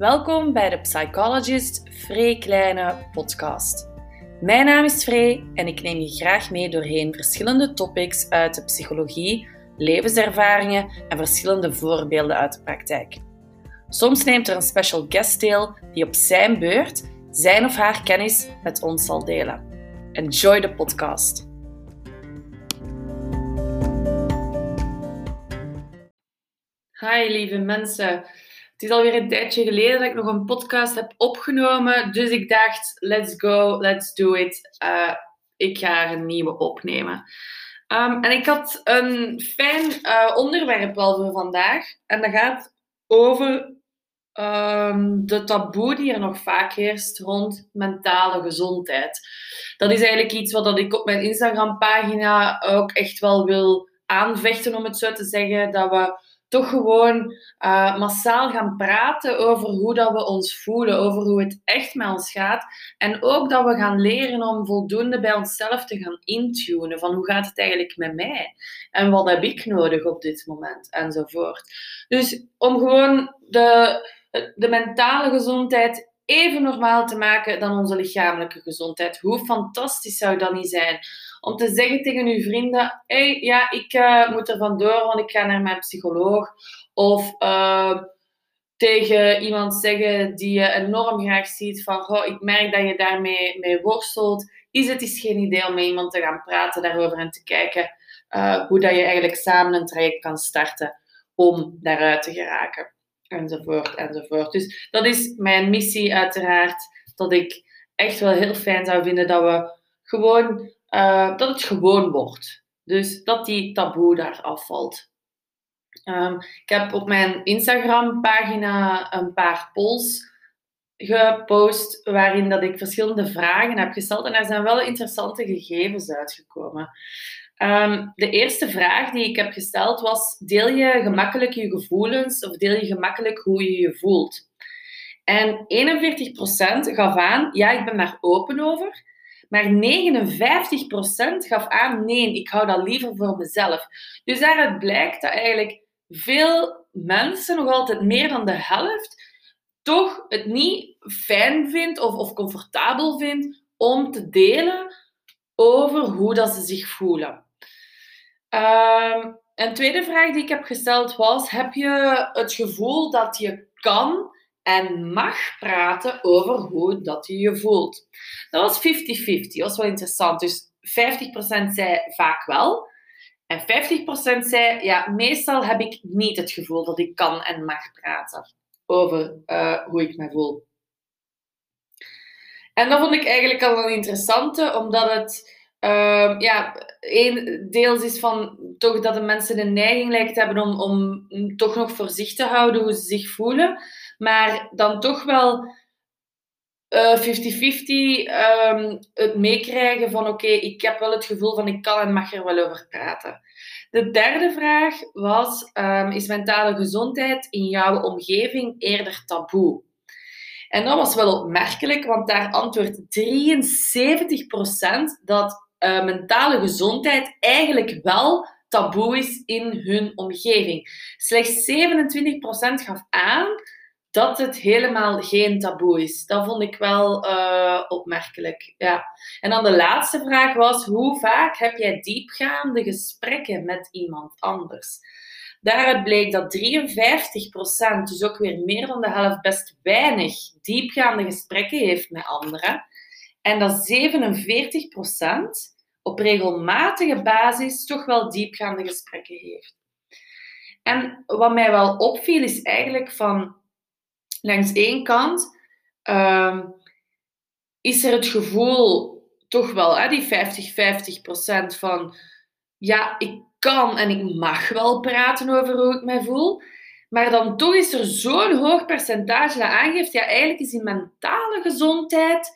Welkom bij de Psychologist Free Kleine podcast. Mijn naam is Free en ik neem je graag mee doorheen verschillende topics uit de psychologie, levenservaringen en verschillende voorbeelden uit de praktijk. Soms neemt er een special guest deel die op zijn beurt zijn of haar kennis met ons zal delen. Enjoy de podcast. Hi lieve mensen. Het is alweer een tijdje geleden dat ik nog een podcast heb opgenomen. Dus ik dacht, let's go, let's do it. Uh, ik ga er een nieuwe opnemen. Um, en ik had een fijn uh, onderwerp wel voor vandaag. En dat gaat over um, de taboe die er nog vaak heerst rond mentale gezondheid. Dat is eigenlijk iets wat ik op mijn Instagram-pagina ook echt wel wil aanvechten, om het zo te zeggen. Dat we toch gewoon uh, massaal gaan praten over hoe dat we ons voelen, over hoe het echt met ons gaat. En ook dat we gaan leren om voldoende bij onszelf te gaan intunen. Van hoe gaat het eigenlijk met mij? En wat heb ik nodig op dit moment? Enzovoort. Dus om gewoon de, de mentale gezondheid even normaal te maken dan onze lichamelijke gezondheid. Hoe fantastisch zou dat niet zijn? Om te zeggen tegen uw vrienden: hey, ja, ik uh, moet er vandoor, want ik ga naar mijn psycholoog. Of uh, tegen iemand zeggen die je enorm graag ziet: van oh, ik merk dat je daarmee mee worstelt. Is het is geen idee om met iemand te gaan praten daarover en te kijken uh, hoe dat je eigenlijk samen een traject kan starten om daaruit te geraken enzovoort, enzovoort. Dus dat is mijn missie uiteraard, dat ik echt wel heel fijn zou vinden dat we gewoon, uh, dat het gewoon wordt. Dus dat die taboe daar afvalt. Um, ik heb op mijn Instagram-pagina een paar polls gepost waarin dat ik verschillende vragen heb gesteld en er zijn wel interessante gegevens uitgekomen. Um, de eerste vraag die ik heb gesteld was: deel je gemakkelijk je gevoelens of deel je gemakkelijk hoe je je voelt? En 41% gaf aan: ja, ik ben daar open over. Maar 59% gaf aan: nee, ik hou dat liever voor mezelf. Dus daaruit blijkt dat eigenlijk veel mensen, nog altijd meer dan de helft, toch het niet fijn vindt of, of comfortabel vindt om te delen over hoe dat ze zich voelen. Um, een tweede vraag die ik heb gesteld was: heb je het gevoel dat je kan en mag praten over hoe dat je je voelt? Dat was 50-50, dat was wel interessant. Dus 50% zei vaak wel. En 50% zei, ja, meestal heb ik niet het gevoel dat ik kan en mag praten over uh, hoe ik me voel. En dat vond ik eigenlijk al een interessante, omdat het uh, ja, een, deels is van toch dat de mensen de neiging lijkt te hebben om, om toch nog voor zich te houden hoe ze zich voelen. Maar dan toch wel 50-50 uh, um, het meekrijgen van oké, ik heb wel het gevoel van ik kan en mag er wel over praten. De derde vraag was, um, is mentale gezondheid in jouw omgeving eerder taboe? En dat was wel opmerkelijk, want daar antwoordt 73% dat uh, mentale gezondheid eigenlijk wel taboe is in hun omgeving. Slechts 27% gaf aan dat het helemaal geen taboe is. Dat vond ik wel uh, opmerkelijk. Ja. En dan de laatste vraag was: hoe vaak heb jij diepgaande gesprekken met iemand anders? Daaruit bleek dat 53%, dus ook weer meer dan de helft, best weinig diepgaande gesprekken heeft met anderen. En dat 47% op regelmatige basis toch wel diepgaande gesprekken heeft. En wat mij wel opviel is eigenlijk van langs één kant uh, is er het gevoel toch wel, hè, die 50-50% van ja, ik kan en ik mag wel praten over hoe ik mij voel. Maar dan toch is er zo'n hoog percentage dat aangeeft, ja, eigenlijk is die mentale gezondheid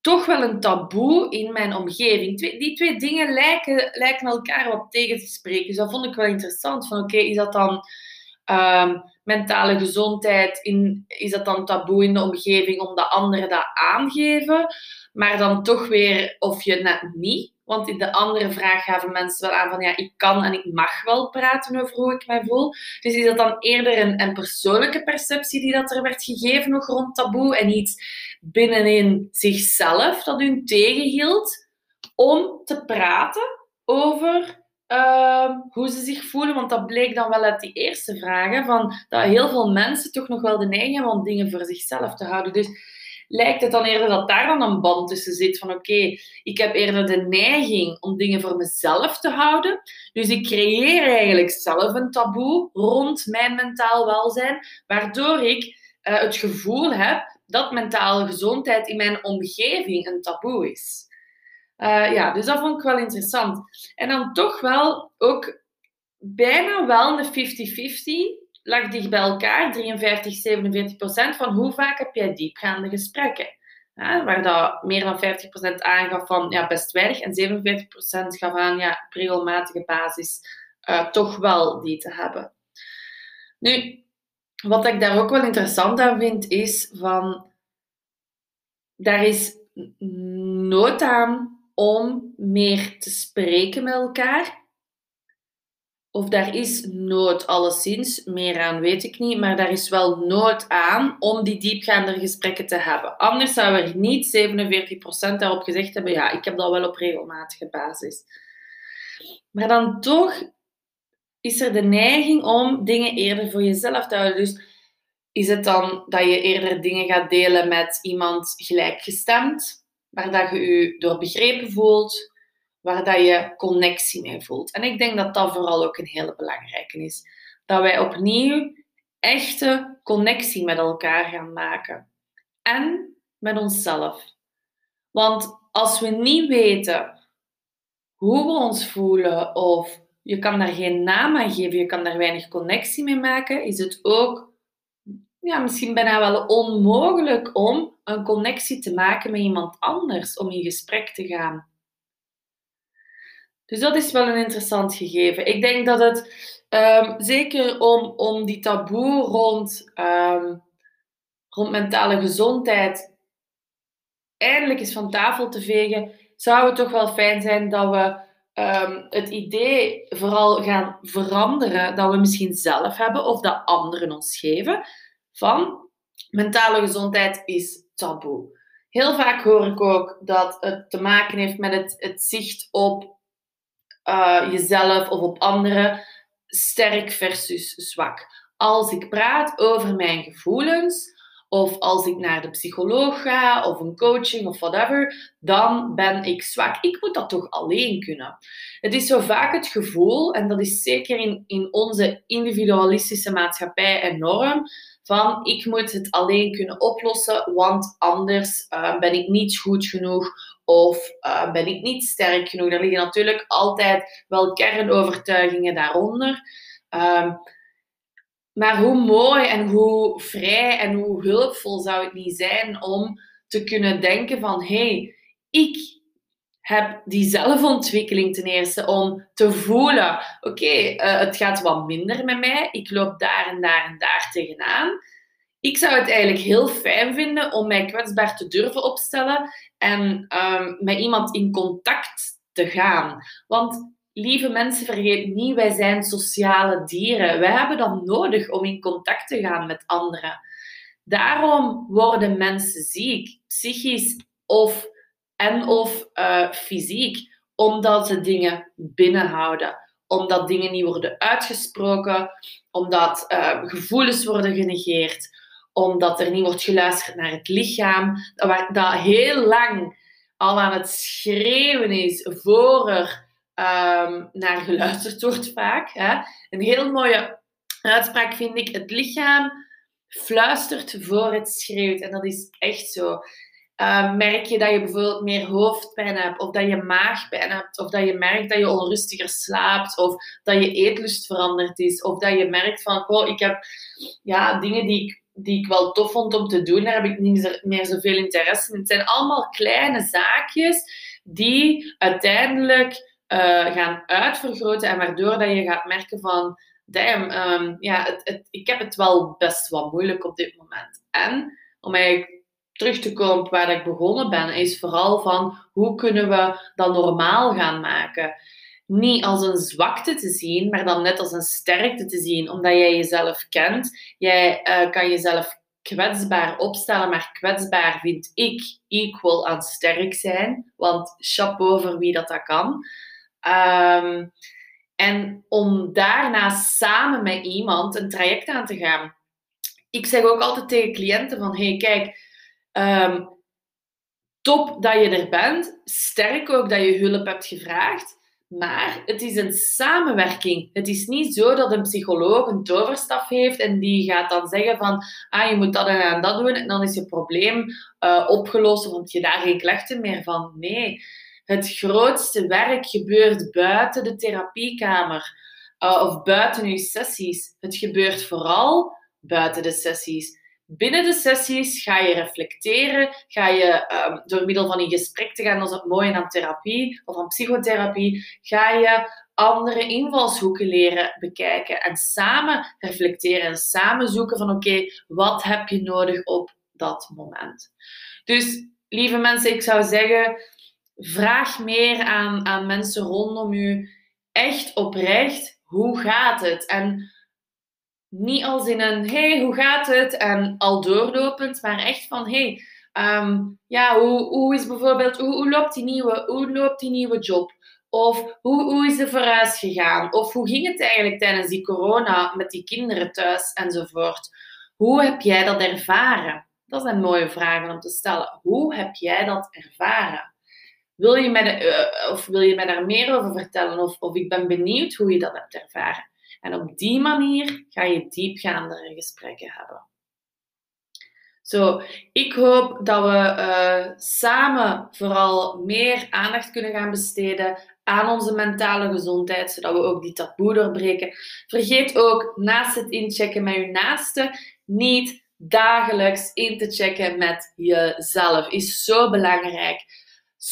toch wel een taboe in mijn omgeving. die twee dingen lijken, lijken elkaar wat tegen te spreken. Dus dat vond ik wel interessant. Van oké, is dat dan um, mentale gezondheid, in, is dat dan taboe in de omgeving omdat anderen dat aangeven? Maar dan toch weer of je net niet Want in de andere vraag gaven mensen wel aan van ja, ik kan en ik mag wel praten over hoe ik mij voel. Dus is dat dan eerder een, persoonlijke perceptie die dat er werd gegeven nog rond taboe en iets binnenin zichzelf dat u tegenhield om te praten over uh, hoe ze zich voelen. Want dat bleek dan wel uit die eerste vragen, van dat heel veel mensen toch nog wel de neiging hebben om dingen voor zichzelf te houden. Dus lijkt het dan eerder dat daar dan een band tussen zit van oké, ik heb eerder de neiging om dingen voor mezelf te houden. Dus ik creëer eigenlijk zelf een taboe rond mijn mentaal welzijn, waardoor ik uh, het gevoel heb dat mentale gezondheid in mijn omgeving een taboe is. Uh, ja, dus dat vond ik wel interessant. En dan toch wel ook bijna wel de 50-50 lag dicht bij elkaar, 53, 47 procent, van hoe vaak heb jij diepgaande gesprekken? Waar dat meer dan 50 procent aangaf van ja, best weinig en 47 procent gaf aan ja, op regelmatige basis uh, toch wel die te hebben. Nu, wat ik daar ook wel interessant aan vind, is van daar is nood aan om meer te spreken met elkaar. Of daar is nood, alleszins, meer aan weet ik niet, maar daar is wel nood aan om die diepgaande gesprekken te hebben. Anders zou er niet 47% daarop gezegd hebben, ja, ik heb dat wel op regelmatige basis. Maar dan toch is er de neiging om dingen eerder voor jezelf te houden. Dus is het dan dat je eerder dingen gaat delen met iemand gelijkgestemd, waar dat je je door begrepen voelt, waar dat je connectie mee voelt. En ik denk dat dat vooral ook een hele belangrijke is. Dat wij opnieuw echte connectie met elkaar gaan maken. En met onszelf. Want als we niet weten hoe we ons voelen of je kan daar geen naam aan geven, je kan daar weinig connectie mee maken, is het ook ja, misschien bijna wel onmogelijk om een connectie te maken met iemand anders, om in gesprek te gaan. Dus dat is wel een interessant gegeven. Ik denk dat het um, zeker om, om die taboe rond, um, rond mentale gezondheid eindelijk eens van tafel te vegen, zou het toch wel fijn zijn dat we um, het idee vooral gaan veranderen dat we misschien zelf hebben of dat anderen ons geven van mentale gezondheid is taboe. Heel vaak hoor ik ook dat het te maken heeft met het, het zicht op uh, jezelf of op anderen, sterk versus zwak. Als ik praat over mijn gevoelens, of als ik naar de psycholoog ga, of een coaching of whatever, dan ben ik zwak. Ik moet dat toch alleen kunnen. Het is zo vaak het gevoel, en dat is zeker in, in onze individualistische maatschappij enorm, van ik moet het alleen kunnen oplossen, want anders uh, ben ik niet goed genoeg of uh, ben ik niet sterk genoeg. Er liggen natuurlijk altijd wel kernovertuigingen daaronder. Um, maar hoe mooi en hoe vrij en hoe hulpvol zou het niet zijn om te kunnen denken van hé, hey, ik heb die zelfontwikkeling ten eerste om te voelen, oké, eh, het gaat wat minder met mij, ik loop daar en daar en daar tegenaan. Ik zou het eigenlijk heel fijn vinden om mij kwetsbaar te durven opstellen en um, met iemand in contact te gaan. Want lieve mensen, vergeet niet, wij zijn sociale dieren. Wij hebben dat nodig om in contact te gaan met anderen. Daarom worden mensen ziek, psychisch of en of uh, fysiek, omdat ze dingen binnenhouden, omdat dingen niet worden uitgesproken, omdat uh, gevoelens worden genegeerd, omdat er niet wordt geluisterd naar het lichaam, dat, heel lang al aan het schreeuwen is voor er um, naar geluisterd wordt vaak. Hè. Een heel mooie uitspraak vind ik, het lichaam fluistert voor het schreeuwt. En dat is echt zo. Uh, merk je dat je bijvoorbeeld meer hoofdpijn hebt, of dat je maagpijn hebt, of dat je merkt dat je onrustiger slaapt, of dat je eetlust veranderd is, of dat je merkt van, oh, ik heb ja, dingen die ik, die ik wel tof vond om te doen, daar heb ik niet meer zoveel interesse in. Het zijn allemaal kleine zaakjes die uiteindelijk uh, gaan uitvergroten en waardoor dat je gaat merken van, damn, um, ja, het, het, ik heb het wel best wat moeilijk op dit moment. En om eigenlijk terug te komen op waar ik begonnen ben, is vooral van hoe kunnen we dat normaal gaan maken. Niet als een zwakte te zien, maar dan net als een sterkte te zien, omdat jij jezelf kent. Jij uh, kan jezelf kwetsbaar opstellen, maar kwetsbaar vind ik equal aan sterk zijn, want chapeau voor wie dat, dat kan. Um, en om daarna samen met iemand een traject aan te gaan. Ik zeg ook altijd tegen cliënten van, hey kijk, um, top dat je er bent, sterk ook dat je hulp hebt gevraagd, maar het is een samenwerking. Het is niet zo dat een psycholoog een toverstaf heeft en die gaat dan zeggen van ah, je moet dat en dat doen en dan is je probleem uh, opgelost of heb je daar geen klachten meer van. Nee, het grootste werk gebeurt buiten de therapiekamer uh, of buiten je sessies. Het gebeurt vooral buiten de sessies. Binnen de sessies ga je reflecteren, ga je um, door middel van in gesprek te gaan, dat is het mooie aan therapie of aan psychotherapie, ga je andere invalshoeken leren bekijken en samen reflecteren en samen zoeken van oké, wat heb je nodig op dat moment. Dus lieve mensen, ik zou zeggen, vraag meer aan, aan mensen rondom u echt oprecht, hoe gaat het? En niet als in een, hey, hoe gaat het? En al doorlopend, maar echt van, hey, um, ja, hoe, hoe is bijvoorbeeld, hoe, hoe, loopt die nieuwe, hoe loopt die nieuwe job? Of hoe, hoe is de verhuis gegaan? Of hoe ging het eigenlijk tijdens die corona met die kinderen thuis enzovoort? Hoe heb jij dat ervaren? Dat zijn mooie vragen om te stellen. Hoe heb jij dat ervaren? Wil je mij, de, uh, of wil je mij daar meer over vertellen? Of, of ik ben benieuwd hoe je dat hebt ervaren. En op die manier ga je diepgaandere gesprekken hebben. Zo, ik hoop dat we uh, samen vooral meer aandacht kunnen gaan besteden aan onze mentale gezondheid, zodat we ook die taboe doorbreken. Vergeet ook naast het inchecken met je naaste niet dagelijks in te checken met jezelf. Is zo belangrijk.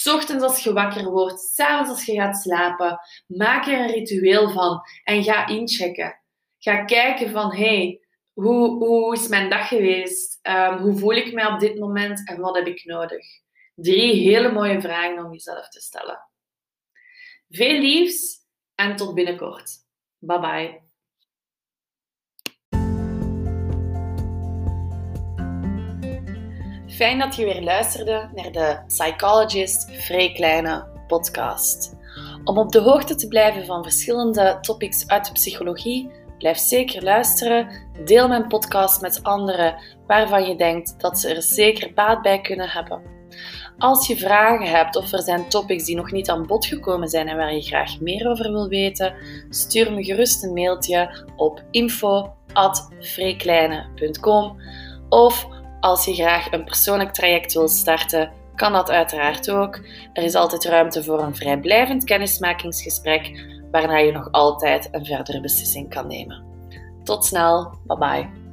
Ochtends als je wakker wordt, s'avonds als je gaat slapen, maak er een ritueel van en ga inchecken. Ga kijken van, hey, hoe, hoe is mijn dag geweest? Um, hoe voel ik mij op dit moment en wat heb ik nodig? Drie hele mooie vragen om jezelf te stellen. Veel liefs en tot binnenkort. Bye bye. Fijn dat je weer luisterde naar de Psychologist Vrij Kleine podcast. Om op de hoogte te blijven van verschillende topics uit de psychologie, blijf zeker luisteren. Deel mijn podcast met anderen waarvan je denkt dat ze er zeker baat bij kunnen hebben. Als je vragen hebt of er zijn topics die nog niet aan bod gekomen zijn en waar je graag meer over wil weten, stuur me gerust een mailtje op info.vreekleine.com of als je graag een persoonlijk traject wilt starten, kan dat uiteraard ook. Er is altijd ruimte voor een vrijblijvend kennismakingsgesprek, waarna je nog altijd een verdere beslissing kan nemen. Tot snel, bye bye.